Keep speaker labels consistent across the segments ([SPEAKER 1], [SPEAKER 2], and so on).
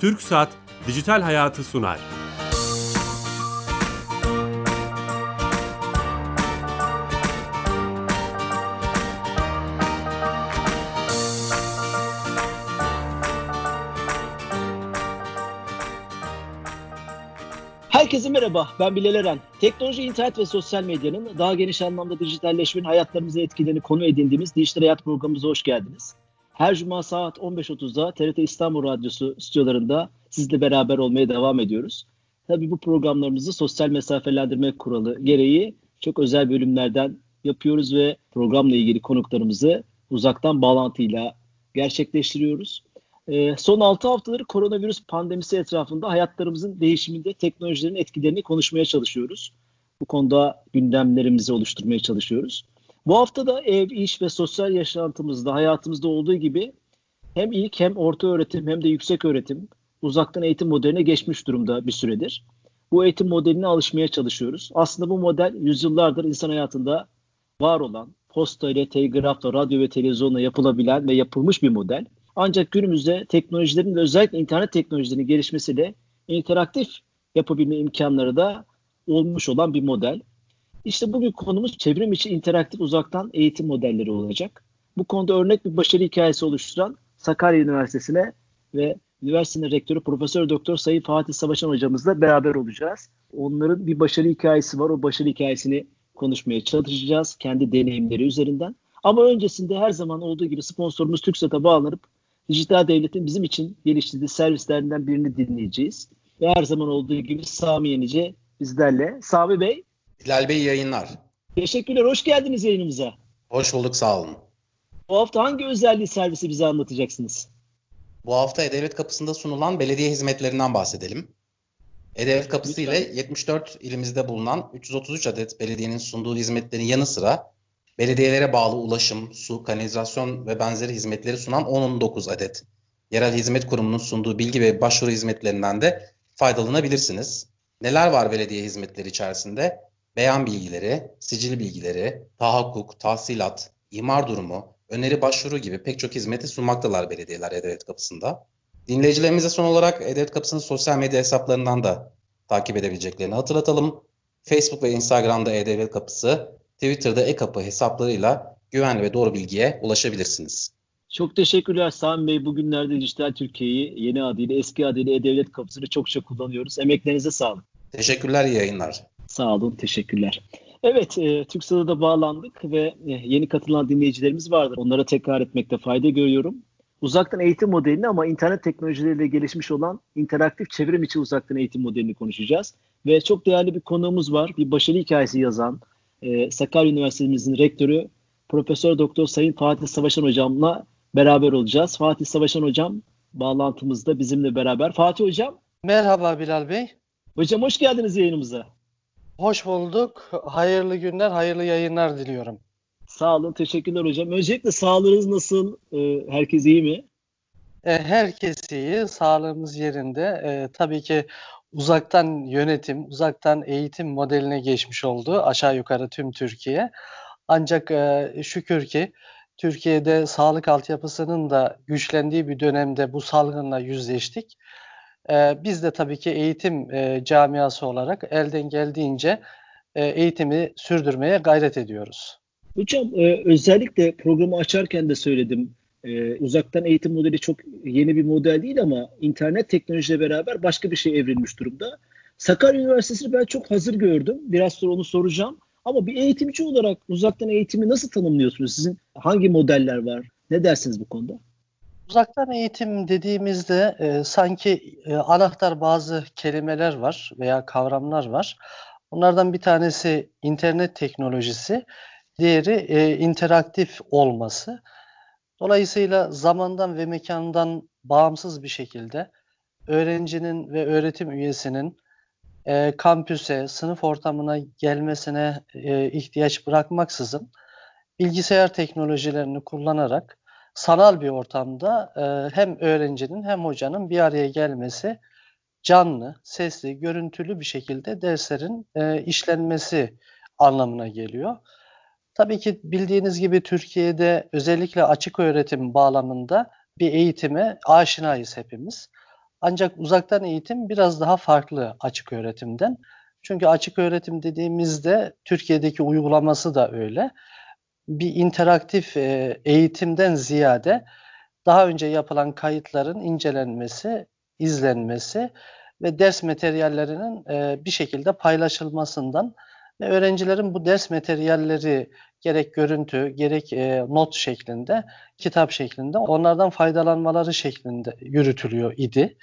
[SPEAKER 1] Türk Saat Dijital Hayatı sunar.
[SPEAKER 2] Herkese merhaba, ben Bilal Eren. Teknoloji, internet ve sosyal medyanın daha geniş anlamda dijitalleşmenin hayatlarımızı etkilerini konu edindiğimiz Dijital Hayat programımıza hoş geldiniz. Her cuma saat 15.30'da TRT İstanbul Radyosu stüdyolarında sizle beraber olmaya devam ediyoruz. Tabii bu programlarımızı sosyal mesafelendirme kuralı gereği çok özel bölümlerden yapıyoruz ve programla ilgili konuklarımızı uzaktan bağlantıyla gerçekleştiriyoruz. Ee, son 6 haftaları koronavirüs pandemisi etrafında hayatlarımızın değişiminde teknolojilerin etkilerini konuşmaya çalışıyoruz. Bu konuda gündemlerimizi oluşturmaya çalışıyoruz. Bu hafta da ev, iş ve sosyal yaşantımızda, hayatımızda olduğu gibi hem ilk hem orta öğretim hem de yüksek öğretim uzaktan eğitim modeline geçmiş durumda bir süredir. Bu eğitim modeline alışmaya çalışıyoruz. Aslında bu model yüzyıllardır insan hayatında var olan, posta ile, telgrafla, radyo ve televizyonla yapılabilen ve yapılmış bir model. Ancak günümüzde teknolojilerin ve özellikle internet teknolojilerinin gelişmesiyle interaktif yapabilme imkanları da olmuş olan bir model. İşte bugün konumuz çevrim içi interaktif uzaktan eğitim modelleri olacak. Bu konuda örnek bir başarı hikayesi oluşturan Sakarya Üniversitesi'ne ve üniversitenin rektörü Profesör Doktor Sayın Fatih Savaşan hocamızla beraber olacağız. Onların bir başarı hikayesi var. O başarı hikayesini konuşmaya çalışacağız kendi deneyimleri üzerinden. Ama öncesinde her zaman olduğu gibi sponsorumuz TürkSat'a bağlanıp dijital devletin bizim için geliştirdiği servislerinden birini dinleyeceğiz. Ve her zaman olduğu gibi Sami Yenice bizlerle. Sami Bey.
[SPEAKER 3] Hilal Bey yayınlar.
[SPEAKER 2] Teşekkürler. Hoş geldiniz yayınımıza.
[SPEAKER 3] Hoş bulduk. Sağ olun.
[SPEAKER 2] Bu hafta hangi özelliği servisi bize anlatacaksınız?
[SPEAKER 3] Bu hafta E-Devlet Kapısı'nda sunulan belediye hizmetlerinden bahsedelim. E-Devlet Kapısı ile 74 ilimizde bulunan 333 adet belediyenin sunduğu hizmetlerin yanı sıra belediyelere bağlı ulaşım, su, kanalizasyon ve benzeri hizmetleri sunan 19 adet yerel hizmet kurumunun sunduğu bilgi ve başvuru hizmetlerinden de faydalanabilirsiniz. Neler var belediye hizmetleri içerisinde? Beyan bilgileri, sicil bilgileri, tahakkuk, tahsilat, imar durumu, öneri başvuru gibi pek çok hizmeti sunmaktalar belediyeler E-Devlet Kapısı'nda. Dinleyicilerimize son olarak E-Devlet Kapısı'nın sosyal medya hesaplarından da takip edebileceklerini hatırlatalım. Facebook ve Instagram'da E-Devlet Kapısı, Twitter'da e-kapı hesaplarıyla güvenli ve doğru bilgiye ulaşabilirsiniz.
[SPEAKER 2] Çok teşekkürler Sami Bey. Bugünlerde Dijital Türkiye'yi yeni adıyla, eski adıyla E-Devlet Kapısı'nı çokça kullanıyoruz. Emeklerinize sağlık.
[SPEAKER 3] Teşekkürler, iyi yayınlar.
[SPEAKER 2] Sağ olun, teşekkürler. Evet, e, TürkSat'a da bağlandık ve e, yeni katılan dinleyicilerimiz vardır. Onlara tekrar etmekte fayda görüyorum. Uzaktan eğitim modelini ama internet teknolojileriyle gelişmiş olan interaktif çevrim içi uzaktan eğitim modelini konuşacağız. Ve çok değerli bir konuğumuz var. Bir başarı hikayesi yazan, e, Sakarya Üniversitemizin rektörü Profesör Doktor Sayın Fatih Savaşan hocamla beraber olacağız. Fatih Savaşan hocam bağlantımızda bizimle beraber. Fatih hocam.
[SPEAKER 4] Merhaba Bilal Bey.
[SPEAKER 2] Hocam hoş geldiniz yayınımıza.
[SPEAKER 4] Hoş bulduk. Hayırlı günler, hayırlı yayınlar diliyorum.
[SPEAKER 2] Sağ olun, teşekkürler hocam. Öncelikle sağlığınız nasıl? Ee, herkes iyi mi?
[SPEAKER 4] E, herkes iyi, sağlığımız yerinde. E, tabii ki uzaktan yönetim, uzaktan eğitim modeline geçmiş oldu aşağı yukarı tüm Türkiye. Ancak e, şükür ki Türkiye'de sağlık altyapısının da güçlendiği bir dönemde bu salgınla yüzleştik. E, biz de tabii ki eğitim e, camiası olarak elden geldiğince e, eğitimi sürdürmeye gayret ediyoruz.
[SPEAKER 2] Hocam e, özellikle programı açarken de söyledim. Uzaktan eğitim modeli çok yeni bir model değil ama internet teknolojiyle beraber başka bir şey evrilmiş durumda. Sakarya Üniversitesi'ni ben çok hazır gördüm. Biraz sonra onu soracağım. Ama bir eğitimci olarak uzaktan eğitimi nasıl tanımlıyorsunuz? Sizin hangi modeller var? Ne dersiniz bu konuda?
[SPEAKER 4] Uzaktan eğitim dediğimizde e, sanki e, anahtar bazı kelimeler var veya kavramlar var. Onlardan bir tanesi internet teknolojisi, diğeri e, interaktif olması. Dolayısıyla zamandan ve mekandan bağımsız bir şekilde öğrencinin ve öğretim üyesinin e, kampüse, sınıf ortamına gelmesine e, ihtiyaç bırakmaksızın bilgisayar teknolojilerini kullanarak sanal bir ortamda e, hem öğrencinin hem hocanın bir araya gelmesi canlı, sesli, görüntülü bir şekilde derslerin e, işlenmesi anlamına geliyor. Tabii ki bildiğiniz gibi Türkiye'de özellikle açık öğretim bağlamında bir eğitime aşinayız hepimiz. Ancak uzaktan eğitim biraz daha farklı açık öğretimden. Çünkü açık öğretim dediğimizde Türkiye'deki uygulaması da öyle. Bir interaktif e, eğitimden ziyade daha önce yapılan kayıtların incelenmesi, izlenmesi ve ders materyallerinin e, bir şekilde paylaşılmasından ve öğrencilerin bu ders materyalleri gerek görüntü, gerek e, not şeklinde, kitap şeklinde onlardan faydalanmaları şeklinde yürütülüyor idi.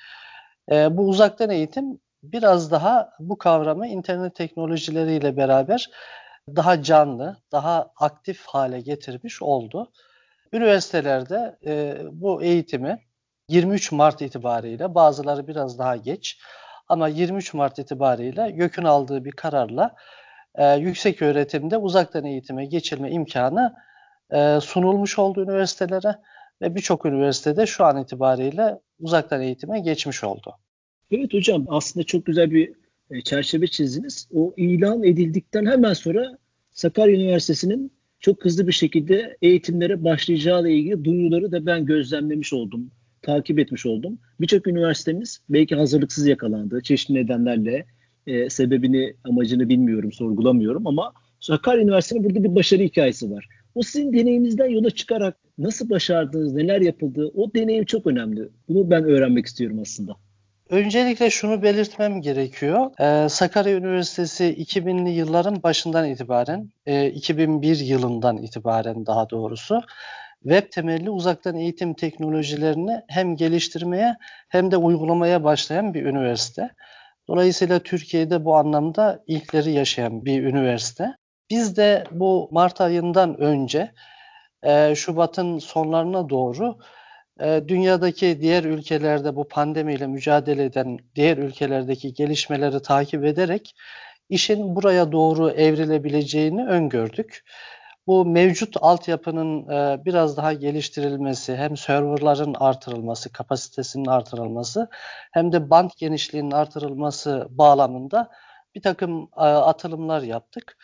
[SPEAKER 4] E, bu uzaktan eğitim biraz daha bu kavramı internet teknolojileriyle beraber daha canlı, daha aktif hale getirmiş oldu. Üniversitelerde e, bu eğitimi 23 Mart itibariyle bazıları biraz daha geç ama 23 Mart itibariyle YÖK'ün aldığı bir kararla e, yüksek öğretimde uzaktan eğitime geçilme imkanı e, sunulmuş oldu üniversitelere ve birçok üniversitede şu an itibariyle uzaktan eğitime geçmiş oldu.
[SPEAKER 2] Evet hocam aslında çok güzel bir e, çerçeve çizdiniz. O ilan edildikten hemen sonra Sakarya Üniversitesi'nin çok hızlı bir şekilde eğitimlere başlayacağı ile ilgili duyuruları da ben gözlemlemiş oldum, takip etmiş oldum. Birçok üniversitemiz belki hazırlıksız yakalandı çeşitli nedenlerle e, sebebini, amacını bilmiyorum, sorgulamıyorum ama Sakarya Üniversitesi'nin burada bir başarı hikayesi var. O sizin deneyiminizden yola çıkarak nasıl başardınız, neler yapıldı o deneyim çok önemli. Bunu ben öğrenmek istiyorum aslında.
[SPEAKER 4] Öncelikle şunu belirtmem gerekiyor. Ee, Sakarya Üniversitesi 2000'li yılların başından itibaren, e, 2001 yılından itibaren daha doğrusu web temelli uzaktan eğitim teknolojilerini hem geliştirmeye hem de uygulamaya başlayan bir üniversite. Dolayısıyla Türkiye'de bu anlamda ilkleri yaşayan bir üniversite. Biz de bu Mart ayından önce e, Şubat'ın sonlarına doğru e, dünyadaki diğer ülkelerde bu pandemiyle mücadele eden diğer ülkelerdeki gelişmeleri takip ederek işin buraya doğru evrilebileceğini öngördük. Bu mevcut altyapının e, biraz daha geliştirilmesi, hem serverların artırılması, kapasitesinin artırılması hem de band genişliğinin artırılması bağlamında bir takım e, atılımlar yaptık.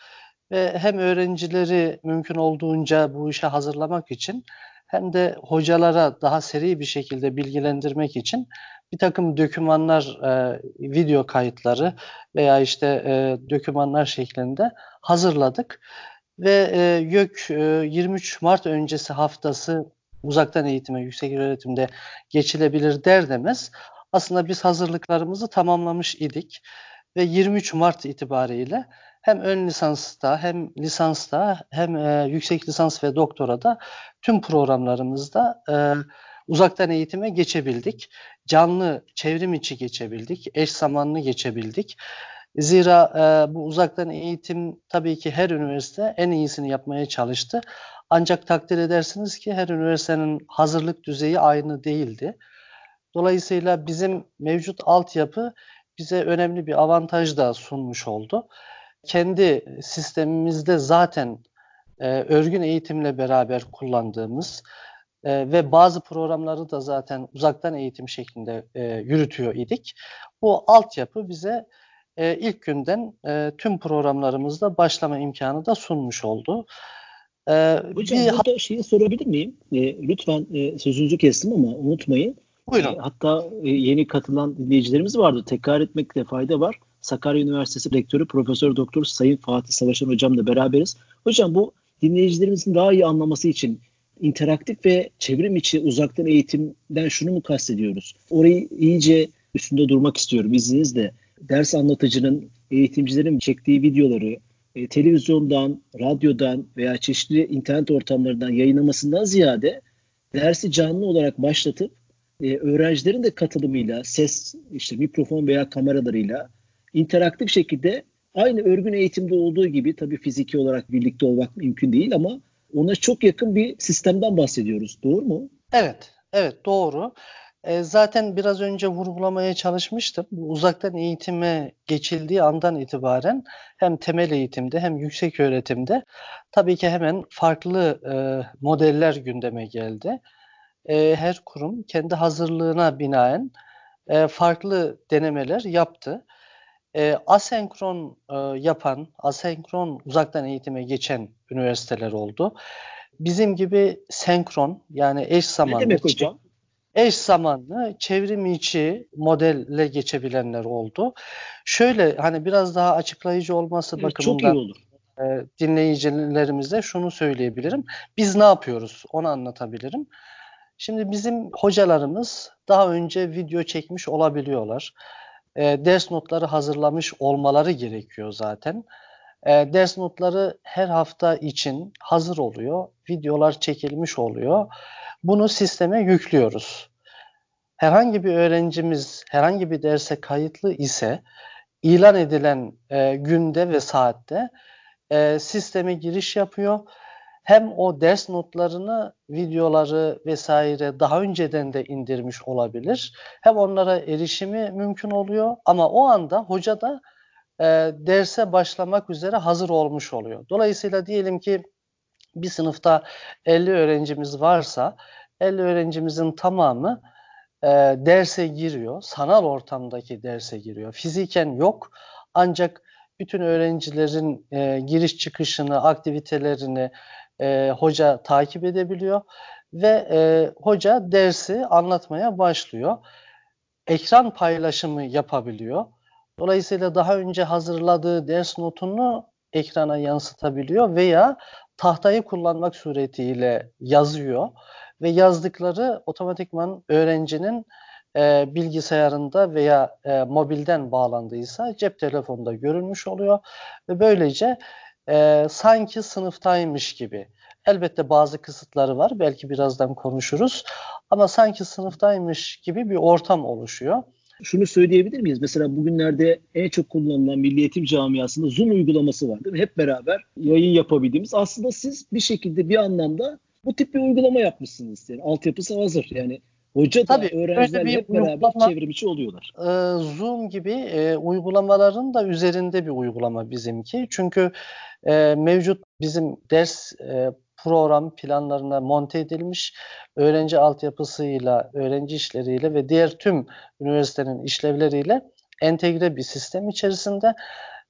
[SPEAKER 4] Ve hem öğrencileri mümkün olduğunca bu işe hazırlamak için hem de hocalara daha seri bir şekilde bilgilendirmek için bir takım dokümanlar, e, video kayıtları veya işte e, dokümanlar şeklinde hazırladık. Ve e, YÖK e, 23 Mart öncesi haftası uzaktan eğitime, yüksek öğretimde geçilebilir der demez aslında biz hazırlıklarımızı tamamlamış idik ve 23 Mart itibariyle hem ön lisansta hem lisansta hem e, yüksek lisans ve doktora da tüm programlarımızda e, uzaktan eğitime geçebildik. Canlı çevrim içi geçebildik, eş zamanlı geçebildik. Zira e, bu uzaktan eğitim tabii ki her üniversite en iyisini yapmaya çalıştı. Ancak takdir edersiniz ki her üniversitenin hazırlık düzeyi aynı değildi. Dolayısıyla bizim mevcut altyapı bize önemli bir avantaj da sunmuş oldu. Kendi sistemimizde zaten e, örgün eğitimle beraber kullandığımız e, ve bazı programları da zaten uzaktan eğitim şeklinde e, yürütüyor idik. Bu altyapı bize e, ilk günden e, tüm programlarımızda başlama imkanı da sunmuş oldu.
[SPEAKER 2] E, Hocam bir, burada şeyi sorabilir miyim? E, lütfen e, sözünüzü kestim ama unutmayın.
[SPEAKER 4] Buyurun. E,
[SPEAKER 2] hatta e, yeni katılan dinleyicilerimiz vardı. Tekrar etmekte fayda var. Sakarya Üniversitesi Rektörü Profesör Doktor Sayın Fatih Savaşan Hocamla beraberiz. Hocam bu dinleyicilerimizin daha iyi anlaması için interaktif ve çevrim içi uzaktan eğitimden şunu mu kastediyoruz? Orayı iyice üstünde durmak istiyorum izninizle ders anlatıcının eğitimcilerin çektiği videoları e, televizyondan, radyodan veya çeşitli internet ortamlarından yayınlamasından ziyade dersi canlı olarak başlatıp e, öğrencilerin de katılımıyla ses, işte mikrofon veya kameralarıyla interaktif şekilde aynı örgün eğitimde olduğu gibi tabii fiziki olarak birlikte olmak mümkün değil ama ona çok yakın bir sistemden bahsediyoruz. Doğru mu?
[SPEAKER 4] Evet, evet doğru. E, zaten biraz önce vurgulamaya çalışmıştım. Bu uzaktan eğitime geçildiği andan itibaren hem temel eğitimde hem yüksek öğretimde tabii ki hemen farklı e, modeller gündeme geldi. E, her kurum kendi hazırlığına binaen e, farklı denemeler yaptı. E, asenkron e, yapan, asenkron uzaktan eğitime geçen üniversiteler oldu. Bizim gibi senkron yani eş zamanlı.
[SPEAKER 2] Ne demek hocam?
[SPEAKER 4] eş zamanlı çevrim içi modelle geçebilenler oldu. Şöyle hani biraz daha açıklayıcı olması
[SPEAKER 2] Evet, çok iyi
[SPEAKER 4] bakımından
[SPEAKER 2] olur.
[SPEAKER 4] e, dinleyicilerimize şunu söyleyebilirim. Biz ne yapıyoruz? Onu anlatabilirim. Şimdi bizim hocalarımız daha önce video çekmiş olabiliyorlar. E, ders notları hazırlamış olmaları gerekiyor zaten. E, ders notları her hafta için hazır oluyor. Videolar çekilmiş oluyor. Bunu sisteme yüklüyoruz. Herhangi bir öğrencimiz herhangi bir derse kayıtlı ise ilan edilen e, günde ve saatte e, sisteme giriş yapıyor. Hem o ders notlarını, videoları vesaire daha önceden de indirmiş olabilir. Hem onlara erişimi mümkün oluyor ama o anda hoca da e, derse başlamak üzere hazır olmuş oluyor. Dolayısıyla diyelim ki bir sınıfta 50 öğrencimiz varsa 50 öğrencimizin tamamı e, derse giriyor. Sanal ortamdaki derse giriyor. Fiziken yok ancak bütün öğrencilerin e, giriş çıkışını, aktivitelerini e, hoca takip edebiliyor ve e, hoca dersi anlatmaya başlıyor. Ekran paylaşımı yapabiliyor. Dolayısıyla daha önce hazırladığı ders notunu ekrana yansıtabiliyor veya tahtayı kullanmak suretiyle yazıyor ve yazdıkları otomatikman öğrencinin e, bilgisayarında veya e, mobilden bağlandıysa cep telefonunda görünmüş oluyor ve böylece e, sanki sınıftaymış gibi. Elbette bazı kısıtları var. Belki birazdan konuşuruz. Ama sanki sınıftaymış gibi bir ortam oluşuyor.
[SPEAKER 2] Şunu söyleyebilir miyiz? Mesela bugünlerde en çok kullanılan Milli Eğitim Camiası'nda Zoom uygulaması var değil mi? Hep beraber yayın yapabildiğimiz. Aslında siz bir şekilde bir anlamda bu tip bir uygulama yapmışsınız. Yani altyapısı hazır. Yani hoca da
[SPEAKER 4] Tabii,
[SPEAKER 2] öğrencilerle hep beraber
[SPEAKER 4] uygulama-
[SPEAKER 2] çevrim içi oluyorlar.
[SPEAKER 4] Ee, Zoom gibi e, uygulamaların da üzerinde bir uygulama bizimki. Çünkü e, mevcut bizim ders e, program planlarına monte edilmiş öğrenci altyapısıyla, öğrenci işleriyle ve diğer tüm üniversitenin işlevleriyle entegre bir sistem içerisinde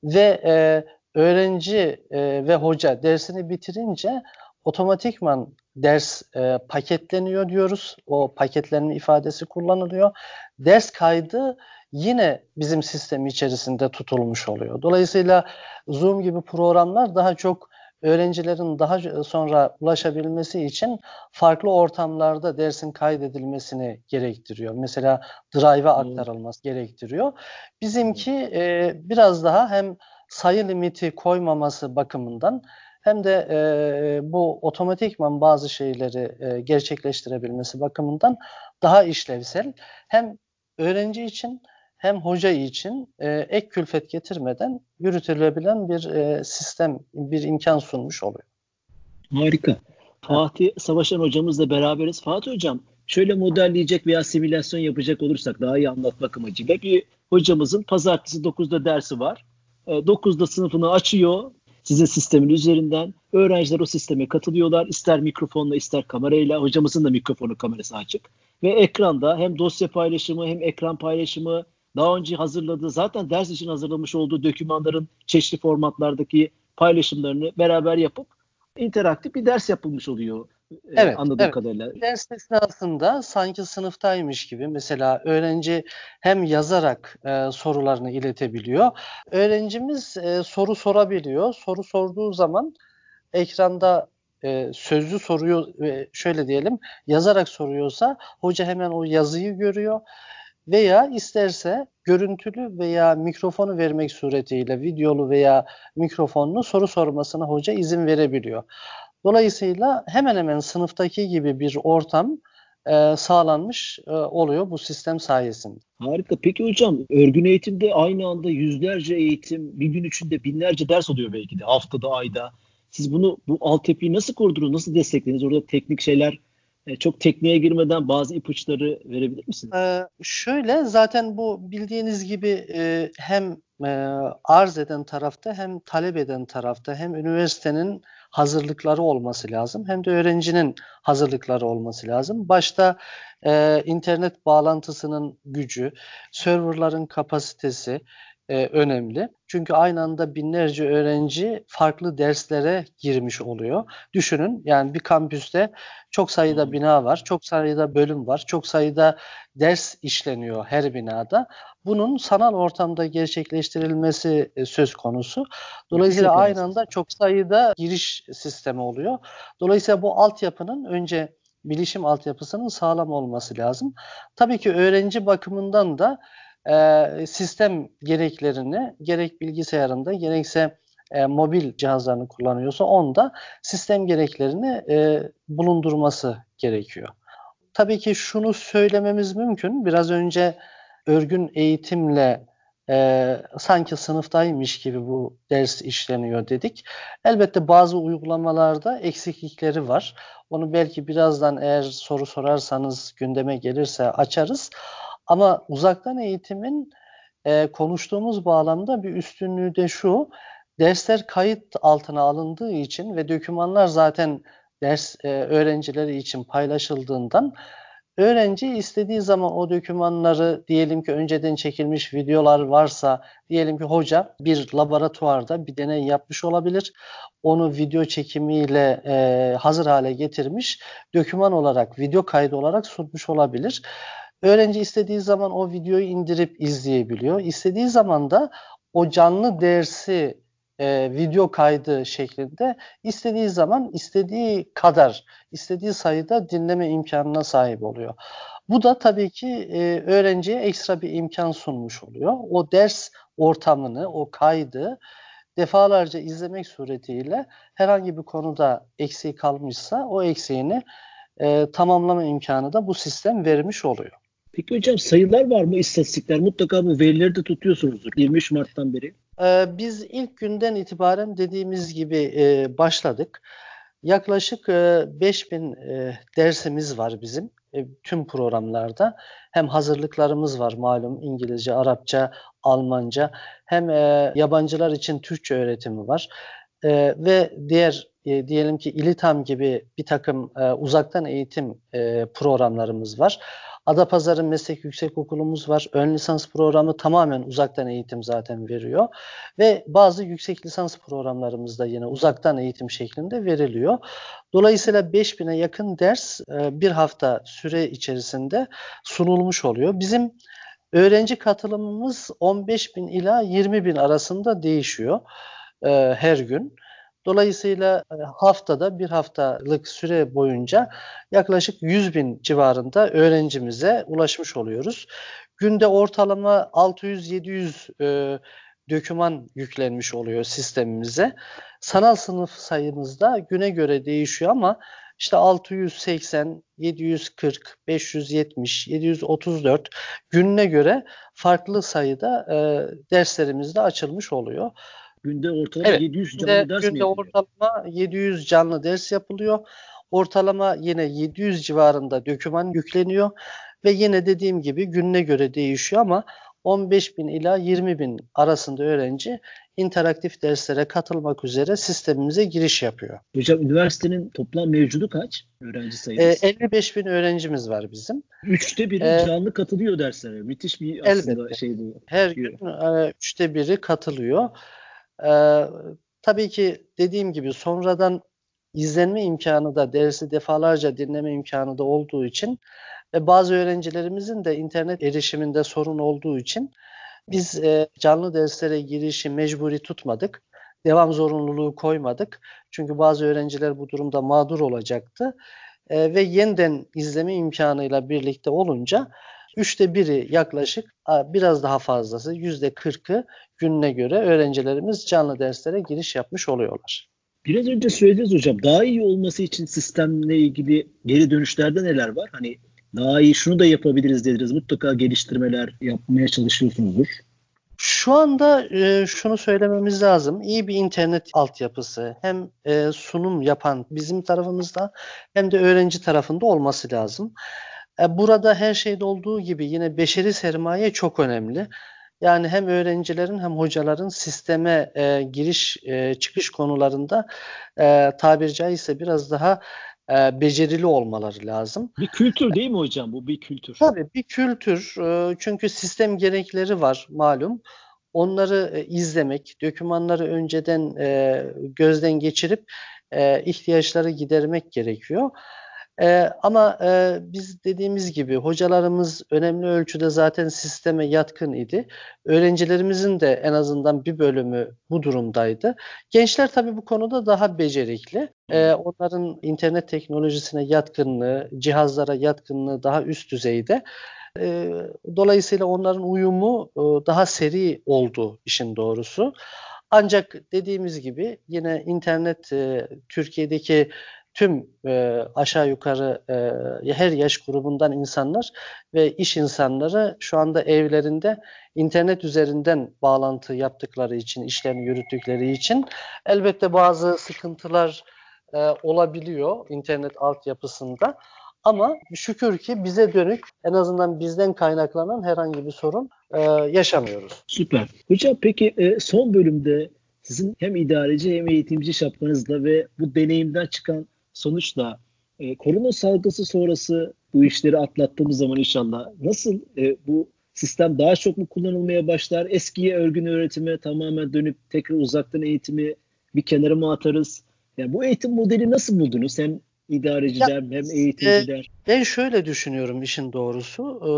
[SPEAKER 4] ve e, öğrenci e, ve hoca dersini bitirince otomatikman ders e, paketleniyor diyoruz. O paketlenme ifadesi kullanılıyor. Ders kaydı yine bizim sistem içerisinde tutulmuş oluyor. Dolayısıyla Zoom gibi programlar daha çok öğrencilerin daha sonra ulaşabilmesi için farklı ortamlarda dersin kaydedilmesini gerektiriyor. Mesela Drive'a aktarılması gerektiriyor. Bizimki e, biraz daha hem sayı limiti koymaması bakımından hem de e, bu otomatikman bazı şeyleri e, gerçekleştirebilmesi bakımından daha işlevsel. Hem öğrenci için hem hoca için e, ek külfet getirmeden yürütülebilen bir e, sistem, bir imkan sunmuş oluyor.
[SPEAKER 2] Harika. Fatih Savaşan hocamızla beraberiz. Fatih hocam şöyle modelleyecek veya simülasyon yapacak olursak daha iyi anlatmak amacıyla bir hocamızın pazartesi 9'da dersi var. E, 9'da sınıfını açıyor sizin sistemin üzerinden. Öğrenciler o sisteme katılıyorlar. İster mikrofonla ister kamerayla. Hocamızın da mikrofonu kamerası açık. Ve ekranda hem dosya paylaşımı hem ekran paylaşımı daha önce hazırladığı zaten ders için hazırlamış olduğu dokümanların çeşitli formatlardaki paylaşımlarını beraber yapıp interaktif bir ders yapılmış oluyor. E,
[SPEAKER 4] Evet,
[SPEAKER 2] anladığım
[SPEAKER 4] evet.
[SPEAKER 2] kadarıyla.
[SPEAKER 4] Ders esnasında sanki sınıftaymış gibi mesela öğrenci hem yazarak e, sorularını iletebiliyor. Öğrencimiz e, soru sorabiliyor. Soru sorduğu zaman ekranda e, sözlü soruyor ve şöyle diyelim yazarak soruyorsa hoca hemen o yazıyı görüyor veya isterse görüntülü veya mikrofonu vermek suretiyle videolu veya mikrofonlu soru sormasına hoca izin verebiliyor. Dolayısıyla hemen hemen sınıftaki gibi bir ortam e, sağlanmış e, oluyor bu sistem sayesinde.
[SPEAKER 2] Harika. Peki hocam örgün eğitimde aynı anda yüzlerce eğitim, bir gün içinde binlerce ders oluyor belki de haftada, ayda. Siz bunu bu altyapıyı nasıl kurdunuz, nasıl desteklediniz? Orada teknik şeyler, e, çok tekniğe girmeden bazı ipuçları verebilir misiniz?
[SPEAKER 4] Ee, şöyle zaten bu bildiğiniz gibi e, hem e, arz eden tarafta hem talep eden tarafta hem üniversitenin hazırlıkları olması lazım hem de öğrencinin hazırlıkları olması lazım. Başta e, internet bağlantısının gücü, serverların kapasitesi, e, önemli. Çünkü aynı anda binlerce öğrenci farklı derslere girmiş oluyor. Düşünün yani bir kampüste çok sayıda bina var, çok sayıda bölüm var, çok sayıda ders işleniyor her binada. Bunun sanal ortamda gerçekleştirilmesi e, söz konusu. Dolayısıyla aynı anda çok sayıda giriş sistemi oluyor. Dolayısıyla bu altyapının önce bilişim altyapısının sağlam olması lazım. Tabii ki öğrenci bakımından da e, sistem gereklerini gerek bilgisayarında gerekse e, mobil cihazlarını kullanıyorsa onda sistem gereklerini e, bulundurması gerekiyor. Tabii ki şunu söylememiz mümkün. Biraz önce örgün eğitimle e, sanki sınıftaymış gibi bu ders işleniyor dedik. Elbette bazı uygulamalarda eksiklikleri var. Onu belki birazdan eğer soru sorarsanız gündeme gelirse açarız. Ama uzaktan eğitimin e, konuştuğumuz bağlamda bir üstünlüğü de şu. Dersler kayıt altına alındığı için ve dokümanlar zaten ders e, öğrencileri için paylaşıldığından öğrenci istediği zaman o dokümanları diyelim ki önceden çekilmiş videolar varsa diyelim ki hoca bir laboratuvarda bir deney yapmış olabilir. Onu video çekimiyle e, hazır hale getirmiş doküman olarak video kaydı olarak sunmuş olabilir. Öğrenci istediği zaman o videoyu indirip izleyebiliyor. İstediği zaman da o canlı dersi e, video kaydı şeklinde istediği zaman istediği kadar, istediği sayıda dinleme imkanına sahip oluyor. Bu da tabii ki e, öğrenciye ekstra bir imkan sunmuş oluyor. O ders ortamını, o kaydı defalarca izlemek suretiyle herhangi bir konuda eksiği kalmışsa o eksiğini e, tamamlama imkanı da bu sistem vermiş oluyor.
[SPEAKER 2] Peki hocam sayılar var mı istatistikler? Mutlaka bu verileri de tutuyorsunuzdur 23 Mart'tan beri.
[SPEAKER 4] Ee, biz ilk günden itibaren dediğimiz gibi e, başladık. Yaklaşık e, 5000 e, dersimiz var bizim e, tüm programlarda. Hem hazırlıklarımız var malum İngilizce, Arapça, Almanca. Hem yabancılar için Türkçe öğretimi var. Ve diğer diyelim ki İlitam gibi bir takım uzaktan eğitim programlarımız var. Adapazarı Meslek Yüksekokulumuz var. Ön lisans programı tamamen uzaktan eğitim zaten veriyor. Ve bazı yüksek lisans programlarımız da yine uzaktan eğitim şeklinde veriliyor. Dolayısıyla 5000'e yakın ders e, bir hafta süre içerisinde sunulmuş oluyor. Bizim öğrenci katılımımız 15 bin ila 20 bin arasında değişiyor e, her gün. Dolayısıyla e, haftada bir haftalık süre boyunca yaklaşık 100 bin civarında öğrencimize ulaşmış oluyoruz. Günde ortalama 600-700 e, döküman yüklenmiş oluyor sistemimize. Sanal sınıf sayımız da güne göre değişiyor ama işte 680, 740, 570, 734 gününe göre farklı sayıda e, derslerimiz de açılmış oluyor.
[SPEAKER 2] Günde ortalama evet, 700 canlı günde, ders
[SPEAKER 4] günde mi yapılıyor? ortalama 700 canlı ders yapılıyor. Ortalama yine 700 civarında döküman yükleniyor ve yine dediğim gibi gününe göre değişiyor ama 15 bin ila 20 bin arasında öğrenci interaktif derslere katılmak üzere sistemimize giriş yapıyor.
[SPEAKER 2] Hocam üniversitenin toplam mevcudu kaç öğrenci sayısı?
[SPEAKER 4] E, 55 bin öğrencimiz var bizim.
[SPEAKER 2] Üçte biri ee, canlı katılıyor derslere. Müthiş bir aslında elbette. şey bu.
[SPEAKER 4] Her gün e, üçte biri katılıyor. Ee, tabii ki dediğim gibi sonradan izlenme imkanı da dersi defalarca dinleme imkanı da olduğu için ve bazı öğrencilerimizin de internet erişiminde sorun olduğu için biz e, canlı derslere girişi mecburi tutmadık. Devam zorunluluğu koymadık. Çünkü bazı öğrenciler bu durumda mağdur olacaktı. E, ve yeniden izleme imkanıyla birlikte olunca Üçte biri yaklaşık biraz daha fazlası yüzde kırkı gününe göre öğrencilerimiz canlı derslere giriş yapmış oluyorlar.
[SPEAKER 2] Biraz önce söylediniz hocam daha iyi olması için sistemle ilgili geri dönüşlerde neler var? Hani daha iyi şunu da yapabiliriz dediniz. Mutlaka geliştirmeler yapmaya çalışıyorsunuzdur.
[SPEAKER 4] Şu anda e, şunu söylememiz lazım. İyi bir internet altyapısı hem e, sunum yapan bizim tarafımızda hem de öğrenci tarafında olması lazım. E, burada her şeyde olduğu gibi yine beşeri sermaye çok önemli. Yani hem öğrencilerin hem hocaların sisteme e, giriş e, çıkış konularında e, tabiri caizse biraz daha e, becerili olmaları lazım.
[SPEAKER 2] Bir kültür değil mi hocam? Bu bir kültür.
[SPEAKER 4] Tabii bir kültür. E, çünkü sistem gerekleri var malum. onları e, izlemek, dokümanları önceden e, gözden geçirip e, ihtiyaçları gidermek gerekiyor. Ee, ama e, biz dediğimiz gibi hocalarımız önemli ölçüde zaten sisteme yatkın idi. Öğrencilerimizin de en azından bir bölümü bu durumdaydı. Gençler tabii bu konuda daha becerikli. Ee, onların internet teknolojisine yatkınlığı, cihazlara yatkınlığı daha üst düzeyde. Ee, dolayısıyla onların uyumu e, daha seri oldu işin doğrusu. Ancak dediğimiz gibi yine internet e, Türkiye'deki tüm e, aşağı yukarı e, her yaş grubundan insanlar ve iş insanları şu anda evlerinde internet üzerinden bağlantı yaptıkları için, işlerini yürüttükleri için elbette bazı sıkıntılar e, olabiliyor internet altyapısında. Ama şükür ki bize dönük en azından bizden kaynaklanan herhangi bir sorun e, yaşamıyoruz.
[SPEAKER 2] Süper. Hocam peki e, son bölümde sizin hem idareci hem eğitimci şapkanızla ve bu deneyimden çıkan sonuçla e, korona salgısı sonrası bu işleri atlattığımız zaman inşallah nasıl e, bu sistem daha çok mu kullanılmaya başlar? Eskiye örgün öğretime tamamen dönüp tekrar uzaktan eğitimi bir kenara mı atarız? Yani bu eğitim modeli nasıl buldunuz? Hem idareciler ya, hem eğitimciler. E,
[SPEAKER 4] ben şöyle düşünüyorum işin doğrusu. E,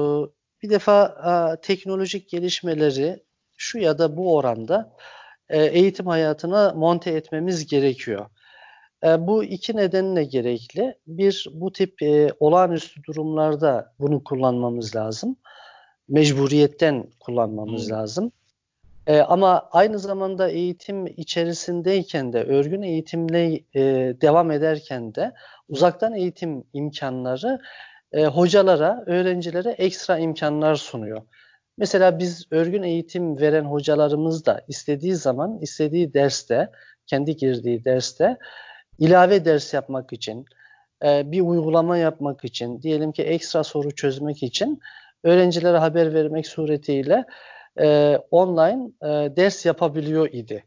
[SPEAKER 4] bir defa e, teknolojik gelişmeleri şu ya da bu oranda e, eğitim hayatına monte etmemiz gerekiyor. E, bu iki nedenle gerekli. Bir, bu tip e, olağanüstü durumlarda bunu kullanmamız lazım. Mecburiyetten kullanmamız hmm. lazım. E, ama aynı zamanda eğitim içerisindeyken de, örgün eğitimle e, devam ederken de uzaktan eğitim imkanları e, hocalara, öğrencilere ekstra imkanlar sunuyor. Mesela biz örgün eğitim veren hocalarımız da istediği zaman, istediği derste, kendi girdiği derste ilave ders yapmak için, e, bir uygulama yapmak için, diyelim ki ekstra soru çözmek için öğrencilere haber vermek suretiyle e, online e, ders yapabiliyor idi.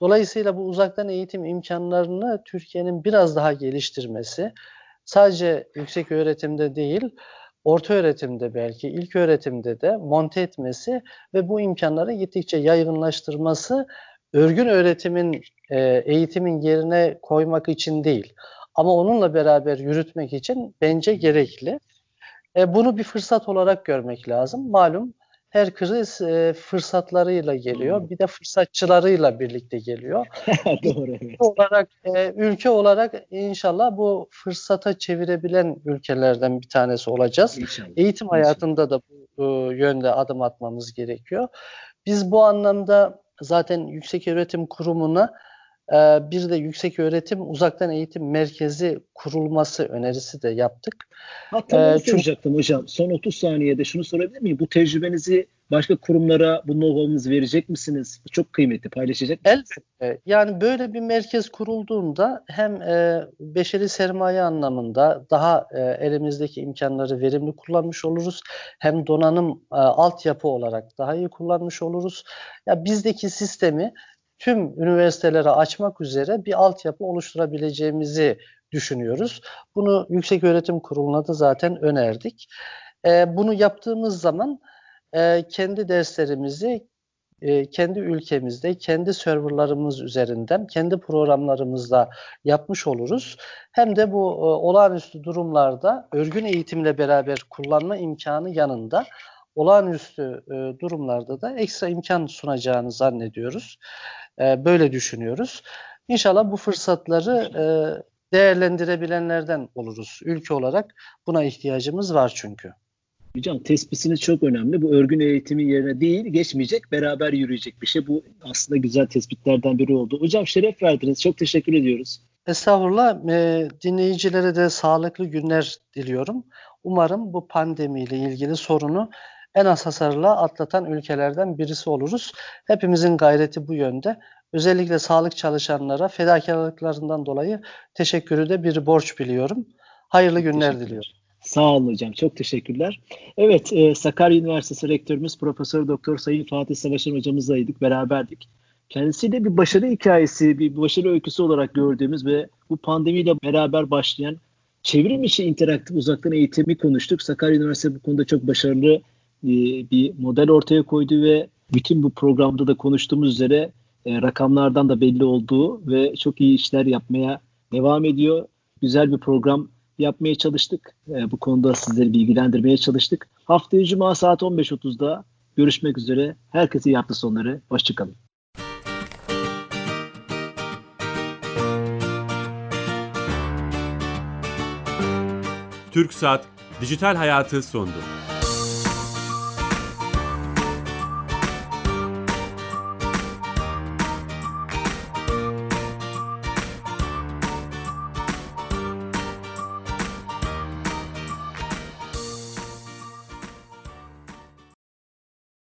[SPEAKER 4] Dolayısıyla bu uzaktan eğitim imkanlarını Türkiye'nin biraz daha geliştirmesi, sadece yüksek öğretimde değil, orta öğretimde belki, ilk öğretimde de monte etmesi ve bu imkanları gittikçe yaygınlaştırması örgün öğretimin, e, eğitimin yerine koymak için değil. Ama onunla beraber yürütmek için bence gerekli. E, bunu bir fırsat olarak görmek lazım. Malum her kriz e, fırsatlarıyla geliyor. Hmm. Bir de fırsatçılarıyla birlikte geliyor. Doğru. Evet. olarak e, ülke olarak inşallah bu fırsata çevirebilen ülkelerden bir tanesi olacağız. İnşallah. Eğitim hayatında da bu e, yönde adım atmamız gerekiyor. Biz bu anlamda zaten Yüksek Öğretim Kurumu'na e, bir de Yüksek Öğretim Uzaktan Eğitim Merkezi kurulması önerisi de yaptık.
[SPEAKER 2] Hatta ee, soracaktım hocam. Son 30 saniyede şunu sorabilir miyim? Bu tecrübenizi başka kurumlara bu know-how'unuzu verecek misiniz? Çok kıymetli. Paylaşacak
[SPEAKER 4] mısınız? Elbette. Yani böyle bir merkez kurulduğunda hem e, beşeri sermaye anlamında daha e, elimizdeki imkanları verimli kullanmış oluruz. Hem donanım e, altyapı olarak daha iyi kullanmış oluruz. Ya bizdeki sistemi tüm üniversitelere açmak üzere bir altyapı oluşturabileceğimizi düşünüyoruz. Bunu Yüksek Öğretim Kurulu'na da zaten önerdik. E, bunu yaptığımız zaman e, kendi derslerimizi e, kendi ülkemizde, kendi serverlarımız üzerinden, kendi programlarımızda yapmış oluruz. Hem de bu e, olağanüstü durumlarda örgün eğitimle beraber kullanma imkanı yanında olağanüstü e, durumlarda da ekstra imkan sunacağını zannediyoruz. E, böyle düşünüyoruz. İnşallah bu fırsatları e, değerlendirebilenlerden oluruz. Ülke olarak buna ihtiyacımız var çünkü.
[SPEAKER 2] Hocam tespitiniz çok önemli. Bu örgün eğitimin yerine değil, geçmeyecek, beraber yürüyecek bir şey. Bu aslında güzel tespitlerden biri oldu. Hocam şeref verdiniz. Çok teşekkür ediyoruz.
[SPEAKER 4] Estağfurullah. E, dinleyicilere de sağlıklı günler diliyorum. Umarım bu pandemiyle ilgili sorunu en az hasarla atlatan ülkelerden birisi oluruz. Hepimizin gayreti bu yönde. Özellikle sağlık çalışanlara fedakarlıklarından dolayı teşekkürü de bir borç biliyorum. Hayırlı günler diliyorum.
[SPEAKER 2] Sağ olun hocam. Çok teşekkürler. Evet, e, Sakarya Üniversitesi Rektörümüz Profesör Doktor Sayın Fatih Savaşan hocamızdaydık, beraberdik. Kendisiyle bir başarı hikayesi, bir başarı öyküsü olarak gördüğümüz ve bu pandemiyle beraber başlayan çevrim içi interaktif uzaktan eğitimi konuştuk. Sakarya Üniversitesi bu konuda çok başarılı e, bir model ortaya koydu ve bütün bu programda da konuştuğumuz üzere e, rakamlardan da belli olduğu ve çok iyi işler yapmaya devam ediyor. Güzel bir program yapmaya çalıştık. E, bu konuda sizleri bilgilendirmeye çalıştık. Haftaya Cuma saat 15.30'da görüşmek üzere. Herkese iyi hafta sonları. Hoşçakalın.
[SPEAKER 1] Türk Saat Dijital Hayatı sondu.